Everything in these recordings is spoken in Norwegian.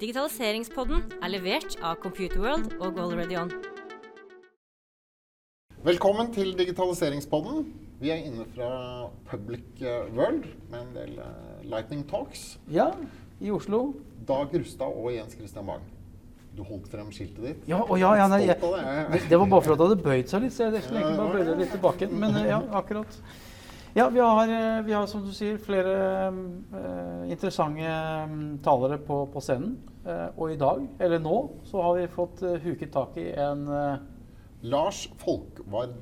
Digitaliseringspodden er levert av Computerworld og GoalReady Velkommen til Digitaliseringspodden. Vi er inne fra Public eh, World med en del uh, Lightning Talks. Ja, i Oslo. Dag Rustad og Jens Christian Bang. Du holdt frem skiltet ditt. Ja, og ja, ja nei, jeg, det. var bare for at det hadde bøyd seg litt, så jeg skulle egentlig bare bøye det litt tilbake. Men eh, ja, akkurat. Ja, vi har, eh, vi har som du sier, flere uh, interessante talere på, på scenen. Eh, og i dag, eller nå, så har vi fått eh, huket tak i en eh, Lars Folkvard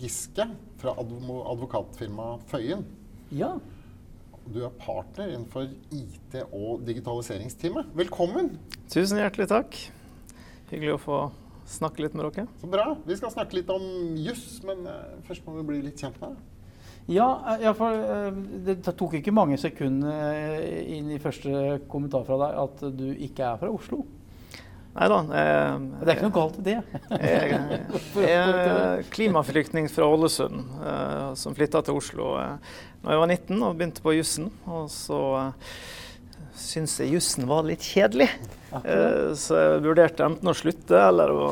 Giske fra advo advokatfirmaet Føyen. Ja, Du er partner innenfor IT- og digitaliseringsteamet. Velkommen. Tusen hjertelig takk. Hyggelig å få snakke litt med dere. Så bra. Vi skal snakke litt om juss, men først må vi bli litt kjent med deg. Ja, eh, ja for eh, det tok ikke mange sekunder eh, inn i første kommentar fra deg at du ikke er fra Oslo. Nei da. Det er ikke noe galt i det. Jeg, jeg er klimaflyktning fra Ålesund eh, som flytta til Oslo eh, da jeg var 19 og begynte på jussen. Og så eh, syntes jeg jussen var litt kjedelig. Eh, så jeg vurderte enten å slutte eller å,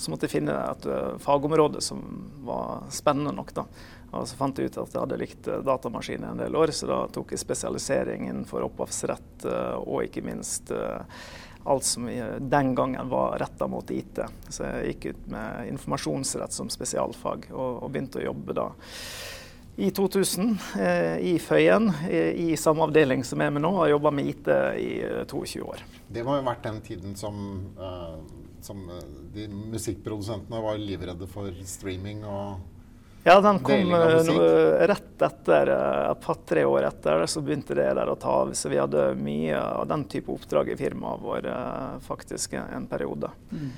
så måtte jeg finne et eh, fagområde som var spennende nok. da. Og så fant jeg ut at jeg hadde likt eh, datamaskiner en del år, så da tok jeg spesialisering innenfor opphavsrett eh, og ikke minst alt som den gangen var retta mot IT. Så jeg gikk ut med informasjonsrett som spesialfag og, og begynte å jobbe da i 2000 eh, i Føyen, i, samme avdeling som jeg er med nå. Har jobba med IT i eh, 22 år. Det må jo ha vært den tiden som, eh, som eh, de musikkprodusentene var livredde for streaming og Ja, den kom eh, no- rett etter, eh, et par-tre år etter, så begynte det der å ta av. Så vi hadde mye av den type oppdrag i firmaet vår eh, faktisk en periode. Mm.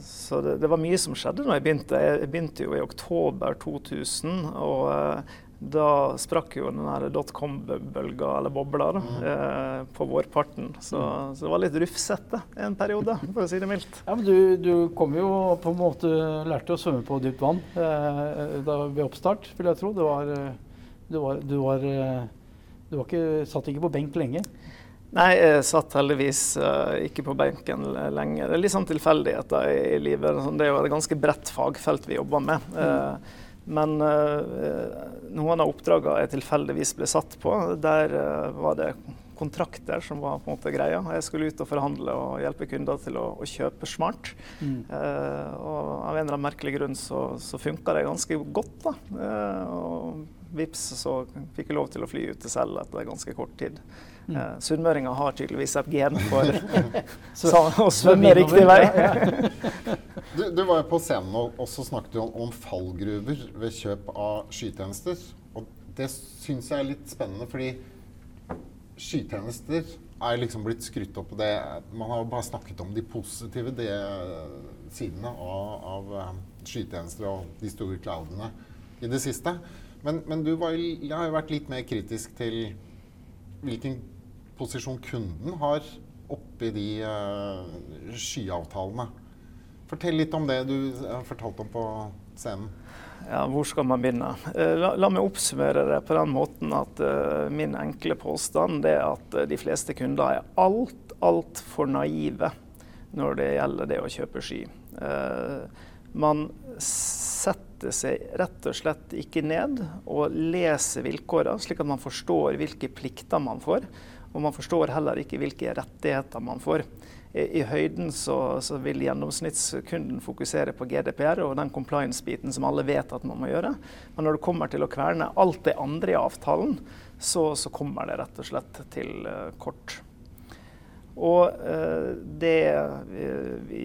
Så det, det var mye som skjedde da jeg begynte. Jeg begynte jo i oktober 2000, og eh, da sprakk jo den dotcom-bølga, eller bobla, da, eh, på vårparten. Så, så det var litt rufsete en periode, for å si det mildt. Ja, men du, du kom jo på en måte lærte å svømme på dypt vann eh, da, ved oppstart, vil jeg tro. Du var, du var, du var, eh, du var ikke, satt ikke på benk lenge. Nei, jeg satt heldigvis uh, ikke på benken lenger. Det er litt sånn tilfeldigheter i, i livet. Det er jo et ganske bredt fagfelt vi jobber med. Eh, men eh, noen av oppdragene jeg tilfeldigvis ble satt på, der eh, var det kontrakter som var på en måte greia. Jeg skulle ut og forhandle og hjelpe kunder til å, å kjøpe smart. Eh, og av en eller annen merkelig grunn så, så funka det ganske godt. da. Eh, og vips så fikk jeg lov til å fly ut til selv etter ganske kort tid. Eh, Sunnmøringer har tydeligvis et gen for å svømme riktig vei. Du, du var jo på scenen og, og så snakket du om, om fallgruver ved kjøp av skytjenester. Og det syns jeg er litt spennende, fordi skytjenester er liksom blitt skrytt opp. på Det, man har jo bare snakket om de positive de, sidene av, av eh, skytjenester og de store cloudene i det siste. Men, men du var, jeg har jo vært litt mer kritisk til hvilken posisjon kunden har oppi de uh, skyavtalene. Fortell litt om det du har fortalt om på scenen. Ja, hvor skal man begynne? Eh, La, la meg oppsummere det på den måten at uh, min enkle påstand er at de fleste kunder er alt, altfor naive når det gjelder det å kjøpe sky. Uh, man setter seg rett og slett ikke ned og leser vilkårene, slik at man forstår hvilke plikter man får. Og man forstår heller ikke hvilke rettigheter man får. I, høyden så, så vil gjennomsnittskunden fokusere på GDPR og den compliance-biten som alle vet at man må gjøre. Men når det kommer til å kverne alt det andre i avtalen, så, så kommer det rett og slett til eh, kort. Og eh, det vi, vi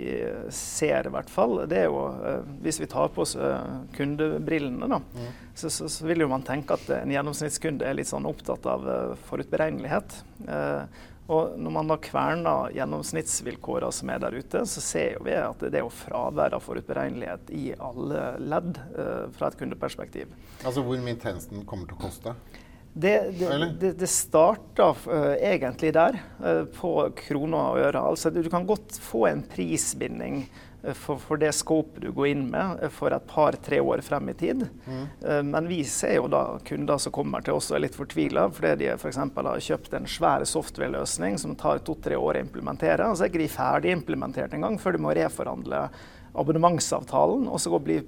ser i hvert fall, det er jo eh, Hvis vi tar på oss eh, kundebrillene, da, så, så, så vil jo man tenke at en gjennomsnittskunde er litt sånn opptatt av eh, forutberegnelighet. Eh, og når man da kverner gjennomsnittsvilkårene som er der ute, så ser jo vi at det er jo fravær av forutberegnelighet i alle ledd eh, fra et kundeperspektiv. Altså hvor mye tjenesten kommer til å koste. Det, det, det, det starta eh, egentlig der, eh, på kroner og øre. Altså, du kan godt få en prisbinding for, for, det scopet du går inn med for et par-tre år frem i tid. Mm. Men vi ser jo da kunder som kommer til oss og er litt fortvila fordi de f.eks. har kjøpt en svær software-løsning som tar to-tre år å implementere, og så er ikke de ferdig implementert engang før de må reforhandle abonnementsavtalen, og så blir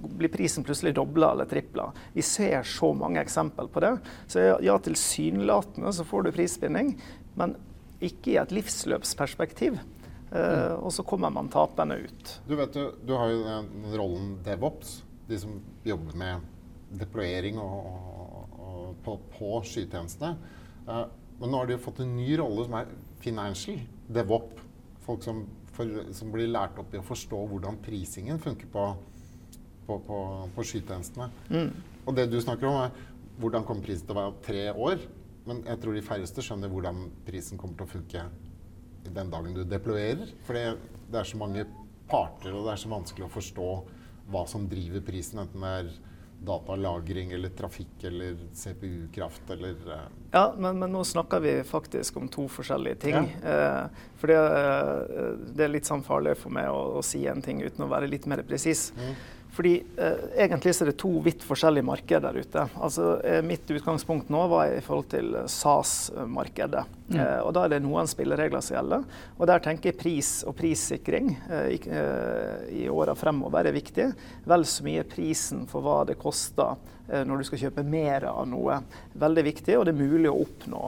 blir prisen plutselig dobla eller tripla. Vi ser så mange eksempel på det. Så ja, tilsynelatende så får du prisbinding, men ikke i et livsløpsperspektiv. Uh, og så kommer man tapende ut. Du vet du, du har jo den rollen DevOps, de som jobber med deployering og, og, og på, på skytjenestene. Uh, men nå har de jo fått en ny rolle som er financial DevOp. Folk som, for, som, blir lært opp i å forstå hvordan prisingen funker på, på, på, på skytjenestene. Mm. Og det du snakker om, er hvordan kommer prisen til å være tre år? Men jeg tror de færreste skjønner hvordan prisen kommer til å funke den dagen du deployerer. For det er så mange parter, og det er så vanskelig å forstå hva som driver prisen. Enten det er datalagring eller trafikk eller CPU-kraft eller uh... Ja, men, men, nå snakker vi faktisk om to forskjellige ting. Ja. Eh, for det, eh, det, er litt sånn farlig for meg å, å, si en ting uten å være litt mer presis. Mm. Fordi eh, Egentlig så er det to vidt forskjellige markeder der ute. Altså, eh, mitt utgangspunkt nå var i forhold til SAS-markedet. Mm. Eh, og Da er det noen spilleregler som gjelder. Og Der tenker jeg pris og prissikring eh, i, eh, åra fremover er viktig. Vel så mye prisen for hva det koster eh, når du skal kjøpe mer av noe. Veldig viktig, og det er mulig å oppnå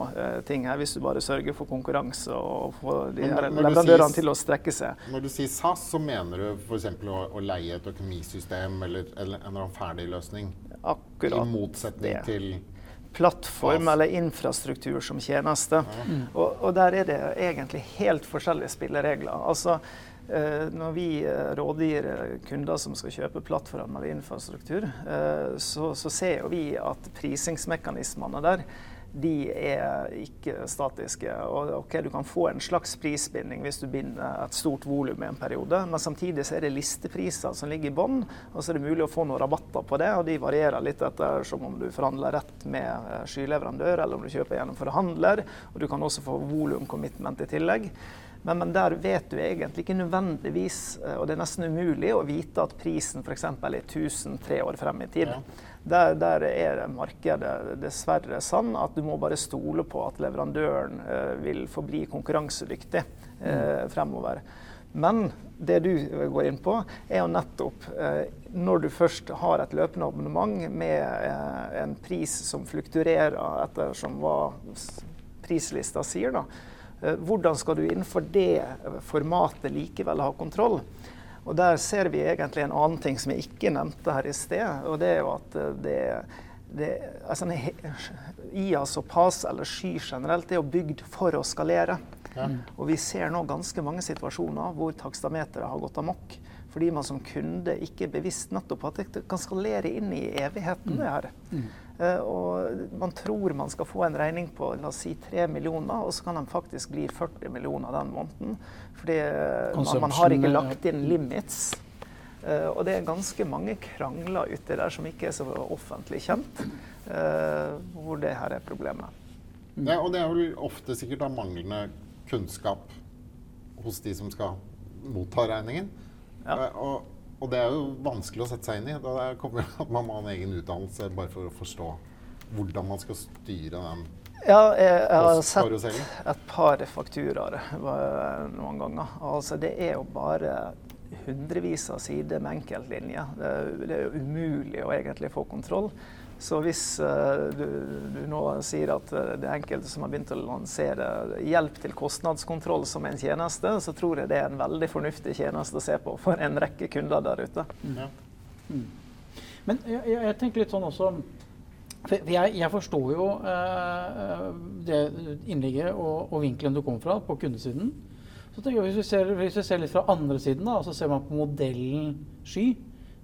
ting her hvis du bare sørger for konkurranse og får de leverandørene til å strekke seg. Når du sier SAS, så mener du f.eks. Å, å leie et økonomisystem system eller, eller en eller annen ferdig løsning. Akkurat I motsetning det. til plattform eller infrastruktur som tjeneste. Og, og, der er det egentlig helt forskjellige spilleregler. Altså, eh, når vi eh, rådgir eh, kunder som skal kjøpe plattform eller infrastruktur, eh, så, så ser vi at prisingsmekanismene der de er ikke statiske. Og ok, Du kan få en slags prisbinding hvis du binder et stort volum i en periode, men samtidig så er det listepriser som ligger i bånn, og så er det mulig å få noen rabatter på det, og de varierer litt etter som om du forhandler rett med eh, skyleverandør, eller om du kjøper gjennom forhandler, og du kan også få volum-commitment i tillegg. Men, men, der vet du egentlig ikke nødvendigvis, eh, og det er nesten umulig å vite at prisen f.eks. er 1000 tre år frem i tid. Ja. Der, der, er markedet dessverre sånn at du må bare stole på at leverandøren eh, vil forbli konkurransedyktig eh, mm. fremover. Men det du går inn på, er jo nettopp eh, når du først har et løpende abonnement med eh, en pris som flukturerer etter som hva prislista sier, da. Eh, hvordan skal du innenfor det formatet likevel ha kontroll? Og der ser vi egentlig en annen ting som jeg ikke nevnte her i sted. Og det er jo at eh, det, det altså, IAS og PAS, eller sky generelt, er jo bygd for å skalere. Ja. Og vi ser nå ganske mange situasjoner hvor takstameteret har gått amok. Fordi man som kunde ikke er bevisst nettopp at det kan skalere inn i evigheten. det her. Mm. Uh, og man tror man skal få en regning på la oss si 3 millioner, og så kan den faktisk bli 40 millioner den måneden. Fordi uh, man, man, har ikke lagt inn limits. Uh, og det er ganske mange krangler uti der som ikke er så offentlig kjent, hvor det her er problemet. Mm. Ja, og det er vel ofte sikkert av manglende kunnskap hos de som skal motta regningen. Ja. Og, og det er jo vanskelig å sette seg inn i. Da kommer at man må ha en egen utdannelse bare for å forstå hvordan man skal styre den ja, jeg, jeg har sett et par fakturaer noen ganger. Altså, det er jo bare hundrevis av sider med enkeltlinjer. Det, det er jo umulig å egentlig få kontroll. Så hvis uh, du, du, nå sier at uh, det er enkelte som har begynt å lansere hjelp til kostnadskontroll som en tjeneste, så tror jeg det er en veldig fornuftig tjeneste å se på for en rekke kunder der ute. Ja. Mm. Men jeg, jeg, tenker litt sånn også for jeg, jeg forstår jo uh, det innlegget og, og, vinkelen du kom fra på kundesiden. Så tenker jeg, hvis vi, ser, hvis vi ser litt fra andre siden, da, så ser man på modellen Sky,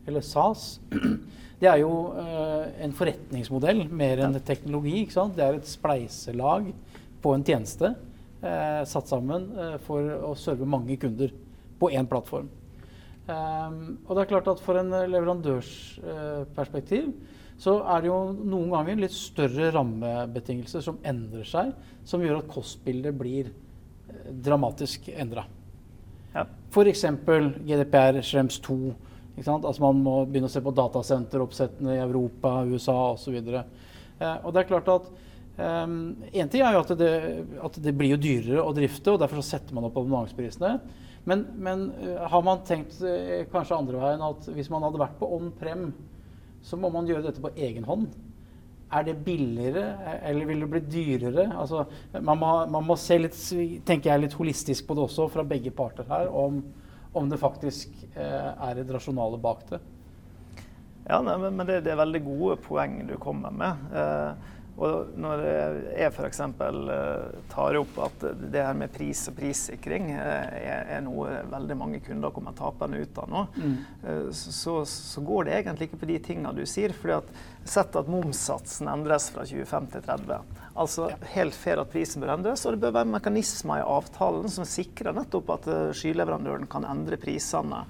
eller SAS det er jo uh, en forretningsmodell mer enn teknologi. Det er et spleiselag på en tjeneste uh, satt sammen uh, for å serve mange kunder på én plattform. Um, og det er klart at For en leverandørsperspektiv så er det jo noen ganger litt større rammebetingelser som endrer seg, som gjør at kostbildet blir dramatisk endra. Ja. F.eks. GDPR, Schrems 2. Altså man må begynne å se på datasenteroppsettene i Europa, USA osv. Eh, og det er klart at um, En ting er jo at det, at det, blir jo dyrere å drifte, og derfor så setter man opp abonnementsprisene. Men, men uh, har man tenkt uh, kanskje andre veien at hvis man hadde vært på on-prem, så må man gjøre dette på egen hånd? Er det billigere, eller vil det bli dyrere? Altså, man, må, man må se litt, tenker jeg, litt holistisk på det også, fra begge parter her, om, om det faktisk eh, er et rasjonale bak det. Ja, nei, men det, det, er veldig gode poeng du kommer med. Og når jeg f.eks. Eh, tar opp at det her med pris og prissikring eh, er, noe veldig mange kunder kommer tapende ut av nå, mm. Eh, så, så, går det egentlig ikke på de tingene du sier. fordi at Sett at momssatsen endres fra 25 til 30. Altså helt fair at prisen bør endres, og det bør være mekanismer i avtalen som sikrer nettopp at skyleverandøren kan endre prisene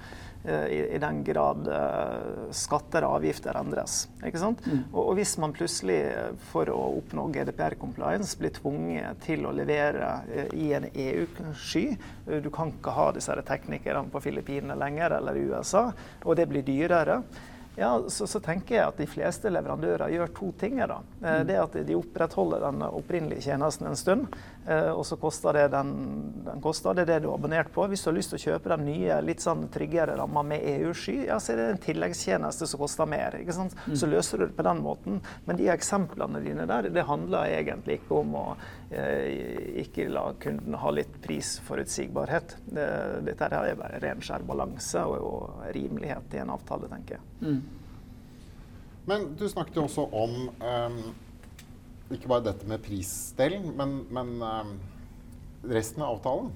i, i, den grad uh, skatter og avgifter endres. Ikke sant? Mm. Og, og, hvis man plutselig, eh, for å oppnå GDPR-compliance, blir tvunget til å levere i en EU-sky Du kan ikke ha disse teknikerne på Filippinene lenger, eller i USA, og det blir dyrere ja, så, så, tenker jeg at de fleste leverandører gjør to ting. Da. Eh, mm. Det at de opprettholder den opprinnelige tjenesten en stund, eh, og så koster det den, den koster, det, det du har abonnert på. Hvis du har lyst til å kjøpe den nye, litt sånn tryggere ramma med EU-sky, ja, så er det en tilleggstjeneste som koster mer. ikke sant? Mm. Så løser du det på den måten. Men de eksemplene dine der, det handler egentlig ikke om å ikke la kunden ha litt prisforutsigbarhet. Det, dette er ren skjær balanse og, rimelighet i en avtale, tenker jeg. Mm. Men du snakket jo også om um, ikke bare dette med prisdelen, men, men um, resten av avtalen.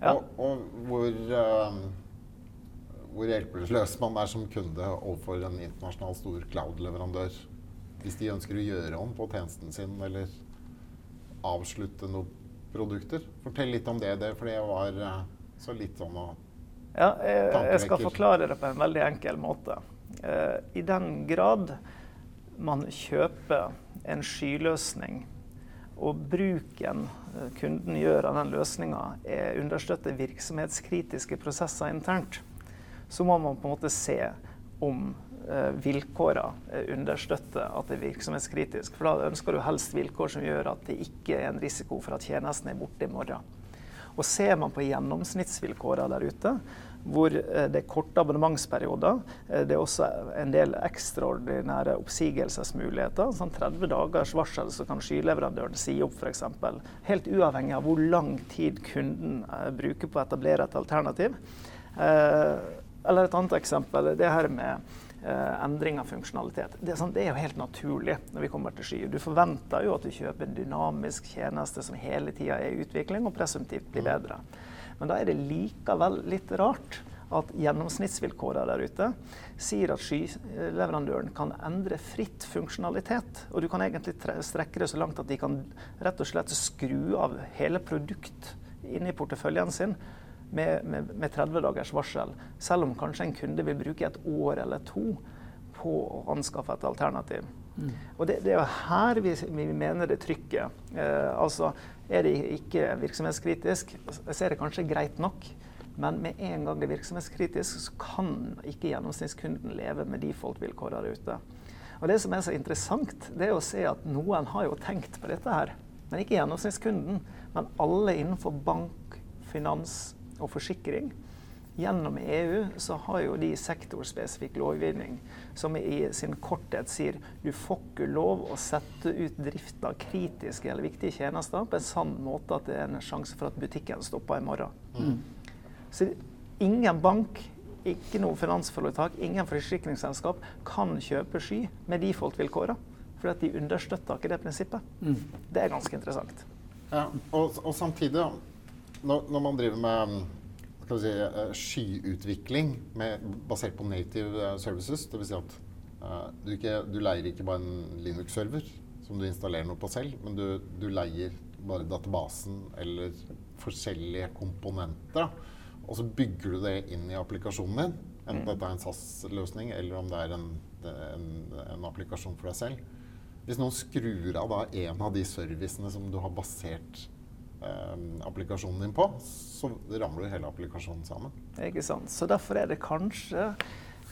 Ja. Og, og, hvor, um, hvor hjelpeløs man er som kunde overfor en internasjonal stor cloud-leverandør hvis de ønsker å gjøre om på tjenesten sin eller avslutte noen produkter. Fortell litt om det, det for det var uh, så litt sånn å Ja, jeg, jeg skal forklare det på en veldig enkel måte. Eh, I den grad man kjøper en skyløsning, og bruken eh, kunden gjør av den løsninga, understøtter virksomhetskritiske prosesser internt, så må man på en måte se om eh, vilkårene understøtter at det er virksomhetskritisk. For da ønsker du helst vilkår som gjør at det ikke er en risiko for at tjenesten er borte i morgen. Og ser man på gjennomsnittsvilkårene der ute, hvor eh, det er korte abonnementsperioder. Eh, det er også en del ekstraordinære oppsigelsesmuligheter. Sånn 30 dagers varsel så kan skyleverandøren si opp f.eks. Helt uavhengig av hvor lang tid kunden eh, bruker på å etablere et alternativ. Eller et annet eksempel, det her med endring av funksjonalitet. Det er, sånn, det er, jo helt naturlig når vi kommer til sky. Du forventer jo at du kjøper en dynamisk tjeneste som hele tida er i utvikling og presumptivt blir bedre. Men da er det likevel litt rart at gjennomsnittsvilkårene der ute sier at skyleverandøren kan endre fritt funksjonalitet. Og du kan egentlig strekke det så langt at de kan rett og slett skru av hele produkt i porteføljen sin med, med, med 30 dagers varsel, selv om kanskje en kunde vil bruke et år eller to på å anskaffe et alternativ. Mm. Og det, det, er jo her vi, vi mener det trykket. Eh, altså, er det ikke virksomhetskritisk, så er det kanskje greit nok. Men med en gang det er virksomhetskritisk, så kan ikke gjennomsnittskunden leve med default-vilkårene der ute. Og Det som er så interessant, det er å se at noen har jo tenkt på dette her. Men ikke gjennomsnittskunden, men alle innenfor bank, finans og forsikring Gjennom EU så har jo de sektorspesifikk lovgivning som i sin korthet sier du får ikke lov å sette ut drift av kritiske eller viktige tjenester på en sann måte at det er en sjanse for at butikken stopper i morgen. Mm. Så ingen bank, ikke noe finansforetak, ingen forsikringsselskap kan kjøpe sky med default-vilkårene. For at de understøtter ikke det prinsippet. Mm. Det er ganske interessant. Ja, og, og samtidig, når, når man driver med skal vi si, eh, skyutvikling med, basert på native eh, services. Dvs. Si at uh, du, ikke, du, leier ikke bare en Linux-server som du installerer noe på selv, men du, du leier bare databasen eller forskjellige komponenter. Og så bygger du det inn i applikasjonen din. Enten mm. dette er en SAS-løsning eller om det er en, en, en, applikasjon for deg selv. Hvis noen skrur av da en av de servicene som du har basert applikasjonen din på, så ramler hele applikasjonen sammen. Ikke sant? Så derfor er det kanskje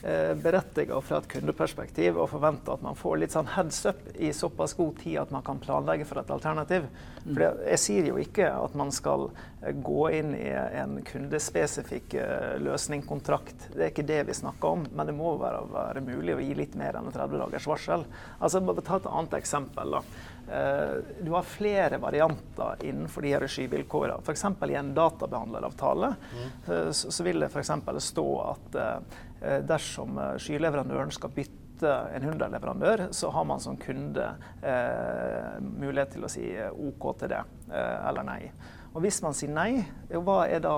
eh, berettiget fra et kundeperspektiv å forvente at man får litt sånn heads up i såpass god tid at man kan planlegge for et alternativ. For jeg sier jo ikke at man skal eh, gå inn i en kundespesifikk løsningkontrakt. Det er ikke det vi snakker om, men det må være, være mulig å gi litt mer enn 30 dagers varsel. Altså, bare Ta et annet eksempel. da. Eh, du har flere varianter innenfor de regivilkårene. F.eks. i en databehandleravtale eh, så, vil det f.eks. stå at eh, dersom eh, skyleverandøren skal bytte en hundreleverandør, så har man som kunde eh, mulighet til å si OK til det, eh, eller nei. Og hvis man sier nei, hva er da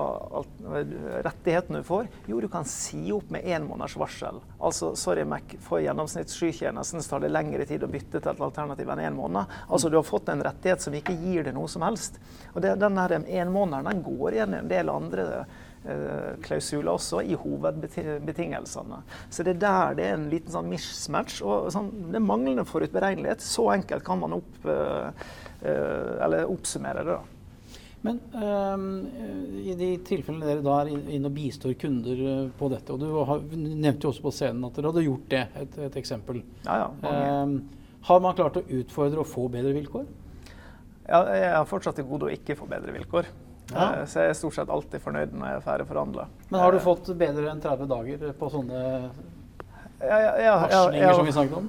rettigheten du får? Jo, du kan si opp med én måneders varsel. Altså, sorry Mac, for gjennomsnittsskytjenesten tar det lengre tid å bytte til et alternativ enn én en måned. Altså, du har fått en rettighet som ikke gir deg noe som helst. Og det, den én måneden går igjen i en del andre eh, klausuler også i hovedbetingelsene. Så det er der det er en liten sånn mismatch. Og sånn, det er manglende forutberegnelighet. Så enkelt kan man opp, eh, eh, oppsummere det. da. Men um, i de tilfellene dere da er inne og bistår kunder på dette, og du har, nevnte jo også på scenen at dere hadde gjort det, et, et eksempel. Ja, ja, um, har man klart å utfordre og få bedre vilkår? Ja, jeg har fortsatt til gode å ikke få bedre vilkår. Ja. Så jeg er stort sett alltid fornøyd når jeg er ferdig forhandla. Men har du fått bedre enn 30 dager på sånne ja, ja, ja, varslinger som vi snakket om?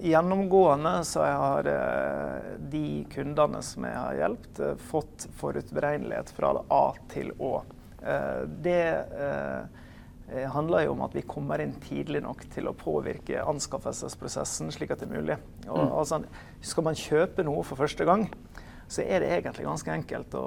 Gjennomgående så har eh, de kundene som jeg har hjulpet, eh, fått forutberegnelighet fra A til Å. Eh, det handler jo om at vi kommer inn tidlig nok til å påvirke anskaffelsesprosessen slik at det er mulig. Og, mm. altså, skal man kjøpe noe for første gang, så er det egentlig ganske enkelt å,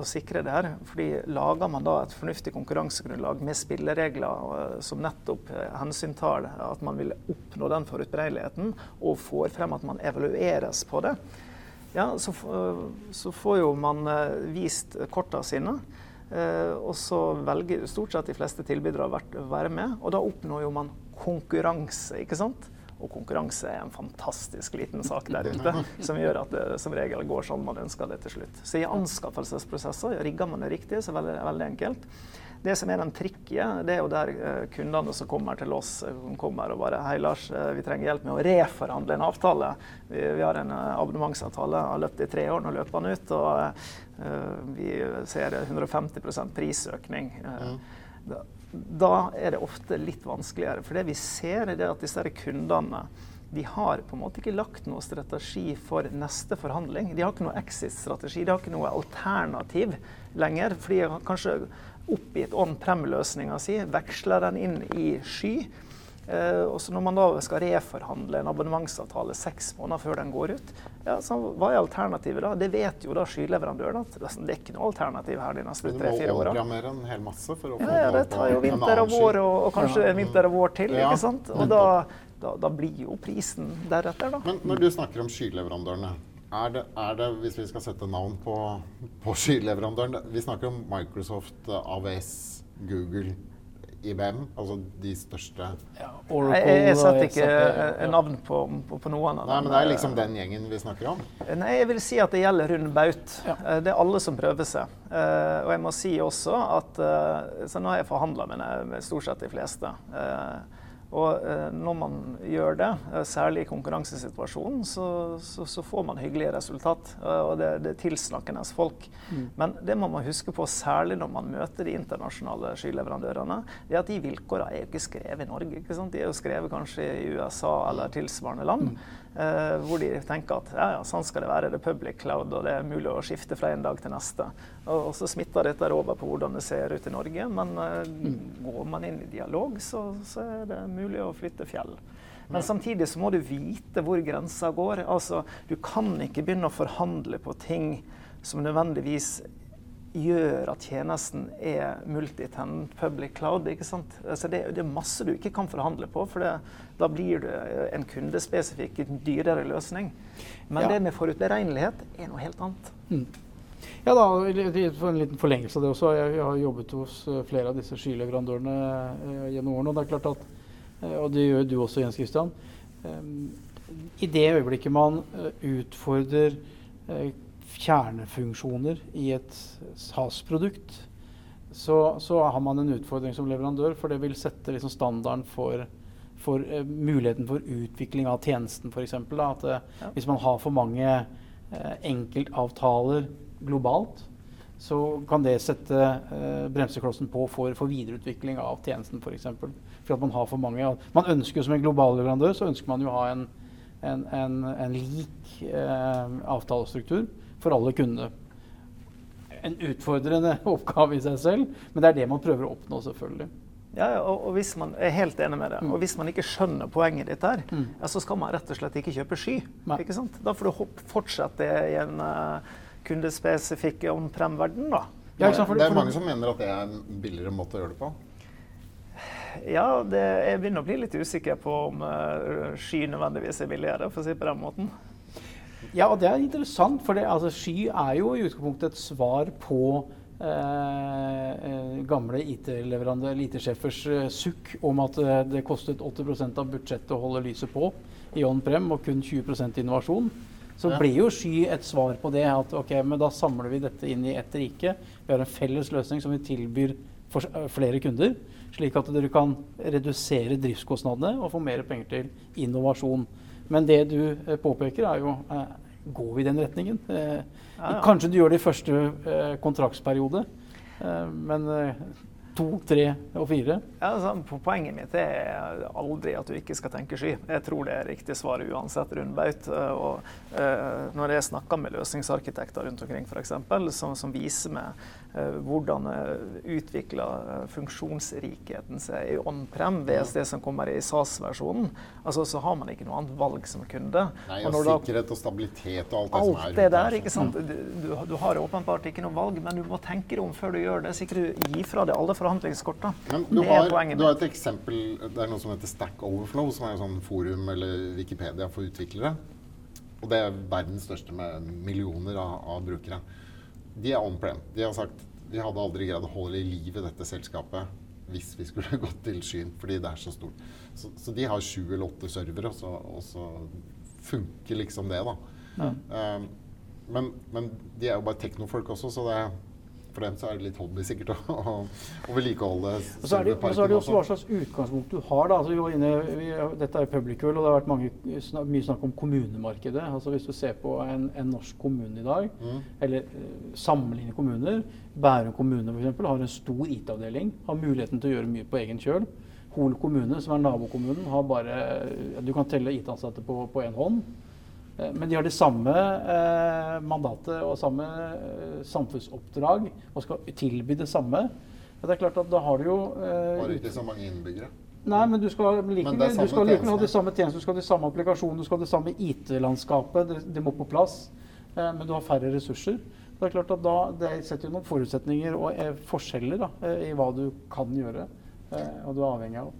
å, sikre det her. Fordi lager man da et fornuftig konkurransegrunnlag med spilleregler uh, som nettopp uh, hensyntar at man vil oppnå den forutberegneligheten, og får frem at man evalueres på det, ja, så, uh, så får jo man vist kortene sine. og så velger stort sett de fleste tilbydere å være med, og da oppnår jo man konkurranse, ikke sant? Og konkurranse er en fantastisk liten sak der ute som gjør at det som regel går sånn man ønsker det til slutt. Så i anskaffelsesprosesser rigger man det riktig, så er det veldig enkelt. Det som er den trikkige, det er jo der uh, kundene som kommer til oss, uh, kommer og bare Hei, Lars, uh, vi trenger hjelp med å reforhandle en avtale. Vi, vi har en abonnementsavtale, har løpt i tre år, nå løper den ut. Og vi ser 150 prisøkning. Mm da er det ofte litt vanskeligere. For det vi ser, er at disse kundene de har på en måte ikke lagt noe strategi for neste forhandling. De har ikke noe exit-strategi, de har ikke noe alternativ lenger. For de har kanskje oppgitt on-prem-løsninga si, veksler den inn i sky. Eh, og så når man da skal reforhandle en abonnementsavtale seks måneder før den går ut, ja, så hva er alternativet da? Det vet jo da skyleverandøren at det er ikke noe alternativ her de neste tre-fire åra. Du må oppgradere en hel masse for å få ja, ja, det tar jo vinter og vår og, og kanskje en vinter og vår til. ikke sant? Og da, da, da blir jo prisen deretter, da. Men når du snakker om skyleverandørene, er det, er det, hvis vi skal sette navn på, på skyleverandøren Vi snakker om Microsoft, AWS, Google. IBM, altså de største ja, Oracle, jeg, jeg setter ikke ja. navn på, på, på, noen av dem. Nei, Men det er liksom den gjengen vi snakker om? Nei, jeg vil si at det gjelder rund baut. Ja. Eh, det er alle som prøver seg. Eh, og jeg må si også at eh, Så nå har jeg forhandla med, med stort sett de fleste. Og eh, når man gjør det, eh, særlig i konkurransesituasjonen, så, så, så får man hyggelige resultat. Eh, og det, det tilsnakkende folk. Mm. Men det må man huske på, særlig når man møter de internasjonale skyleverandørene, det er at de vilkårene er jo ikke skrevet i Norge. ikke sant? De er jo skrevet kanskje i USA eller tilsvarende land. Mm. Eh, hvor de tenker at ja, ja, sånn skal det være, det er public cloud, og det er mulig å skifte fra en dag til neste. Og, så smitter dette over på hvordan det ser ut i Norge. Men uh, mm. går man inn i dialog, så, så, er det mulig å flytte fjell. Men samtidig så må du vite hvor grensa går. Altså, du kan ikke begynne å forhandle på ting som nødvendigvis gjør at tjenesten er multitenant public cloud. ikke sant? Altså det, det, er masse du ikke kan forhandle på, for det, da blir det en kundespesifikk, dyrere løsning. Men ja. det med forutberegnelighet er noe helt annet. Mm. Ja da, for en liten forlengelse av det også. Jeg, jeg har jobbet hos eh, flere av disse skyleverandørene eh, gjennom årene. og det er klart at, eh, og det gjør du også, Jens Christian. Um, I det øyeblikket man utfordrer kjernefunksjoner i et SAS-produkt, så, så, har man en utfordring som leverandør, for det vil sette liksom standarden for, for uh, muligheten for utvikling av tjenesten, f.eks. At uh, ja. hvis man har for mange uh, enkeltavtaler globalt, så kan det sette bremseklossen på for, for videreutvikling av tjenesten, f.eks. For, eksempel. for at man har for mange. Man ønsker jo som en global leverandør så ønsker man jo å ha en, en, en, en lik avtalestruktur for alle kundene en utfordrende oppgave i seg selv, men det er det man prøver å oppnå, selvfølgelig. Ja, og, og hvis man er helt enig med det. Mm. Og hvis man ikke skjønner poenget ditt her, mm. ja, så skal man rett og slett ikke kjøpe sky. ikke sant? Da får du fortsette i en uh, kundespesifikk on-prem-verden, da. Ja, det er mange som mener at det er en billigere måte å gjøre det på. Ja, det, jeg begynner å bli litt usikker på om uh, sky nødvendigvis er billigere, for å si det på den måten. Ja, og det er interessant, for det, altså, Sky er jo i utgangspunktet et svar på eh, eh gamle IT-sjefers IT eh, sukk om at eh, det kostet 80% av budsjettet å holde lyset på i on-prem, og kun 20% innovasjon. Så ja. blir jo Sky et svar på det. At ok, men da samler vi dette inn i ett rike. Vi har en felles løsning som vi tilbyr for eh, flere kunder. Slik at dere kan redusere driftskostnadene og få mer penger til innovasjon. Men det du påpeker, er jo går vi i den retningen. Eh. Kanskje du gjør det i første eh, kontraktsperiode, eh, men to, tre og fire? Ja, altså, poenget mitt er aldri at du ikke skal tenke sky. Jeg tror det er riktig svar uansett rundbaut. Og, uh, når jeg snakker med løsningsarkitekter rundt omkring eksempel, som, som viser meg hvordan utvikler funksjonsrikheten seg i on-prem VSD som kommer i SAS-versjonen, altså, så har man ikke noe annet valg som kunde. Nei, og, og sikkerhet og stabilitet og alt det alt som er det der, ikke sant? Du, du, har åpenbart ikke noe valg, men du må tenke deg om før du gjør det. Sikkert du gir fra deg alle forhandlingskortene. Men du har, du har, et eksempel, det er noe som heter Stack Overflow, som er et sånn forum eller Wikipedia for utviklere. Og det er verdens største med millioner av, av brukere. De er on-prem. De har sagt vi hadde aldri greid å holde i live dette selskapet hvis vi skulle gått til skyen, fordi det er så stort. Så, så de har sju eller åtte servere, og så, og så funker liksom det, da. Ja. Um, men, men, de er jo bare teknofolk også, så det er for dem så er det litt hobby sikkert å, å, å vedlikeholde Og så er det, så er det også hva slags utgangspunkt du har. da. Altså, vi var inne, vi, dette er public og det har vært mange, mye snakk om kommunemarkedet. Altså Hvis du ser på en, en norsk kommune i dag, mm. eller uh, sammenligne kommuner Bærum kommune for eksempel, har en stor IT-avdeling, har muligheten til å gjøre mye på egen kjøl. Hol kommune, som er nabokommunen, har bare Du kan telle IT-ansatte på én hånd. Eh, men de har det samme eh, mandatet og samme eh, samfunnsoppdrag og skal tilby det samme. Det er klart at da har du jo Har ikke så mange innbyggere? Nei, men du skal likevel like ha de samme tjenestene, du skal ha de samme applikasjonene, du skal ha det samme IT-landskapet. Det, det, må på plass. Eh, men du har færre ressurser. Det er klart at da, Det setter jo noen forutsetninger og forskjeller da, i hva du kan gjøre. og du er avhengig av.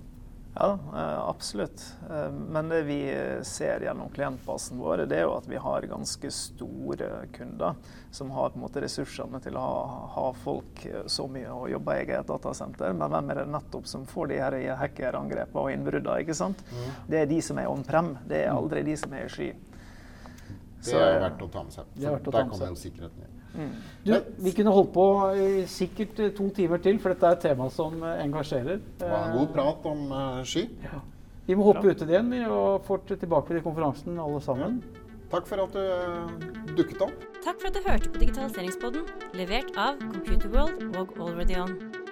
Ja, eh, absolutt. Eh, men det vi ser gjennom klientbasen vår, det er jo at vi har ganske store kunder som har på en måte ressursene til å ha, ha folk eh, så mye og jobbe i eget datasenter. Men hvem er det nettopp som får de her hackerangrepene og innbruddene? ikke sant? Mm. Det er de som er on-prem, det er aldri de som er i sky. Det er verdt å ta med seg. For der kommer jo sikkerheten inn. Mm. Du, vi kunne holdt på i sikkert eh, to timer til, for dette er et tema som eh, engasjerer. Det var en god prat om uh, ski. Ja. Vi må hoppe ut i det igjen og får tilbake til konferansen alle sammen. Ja. Takk for at du uh, dukket opp. Takk for at du hørte på Digitaliseringspodden, levert av Computerworld og Already On.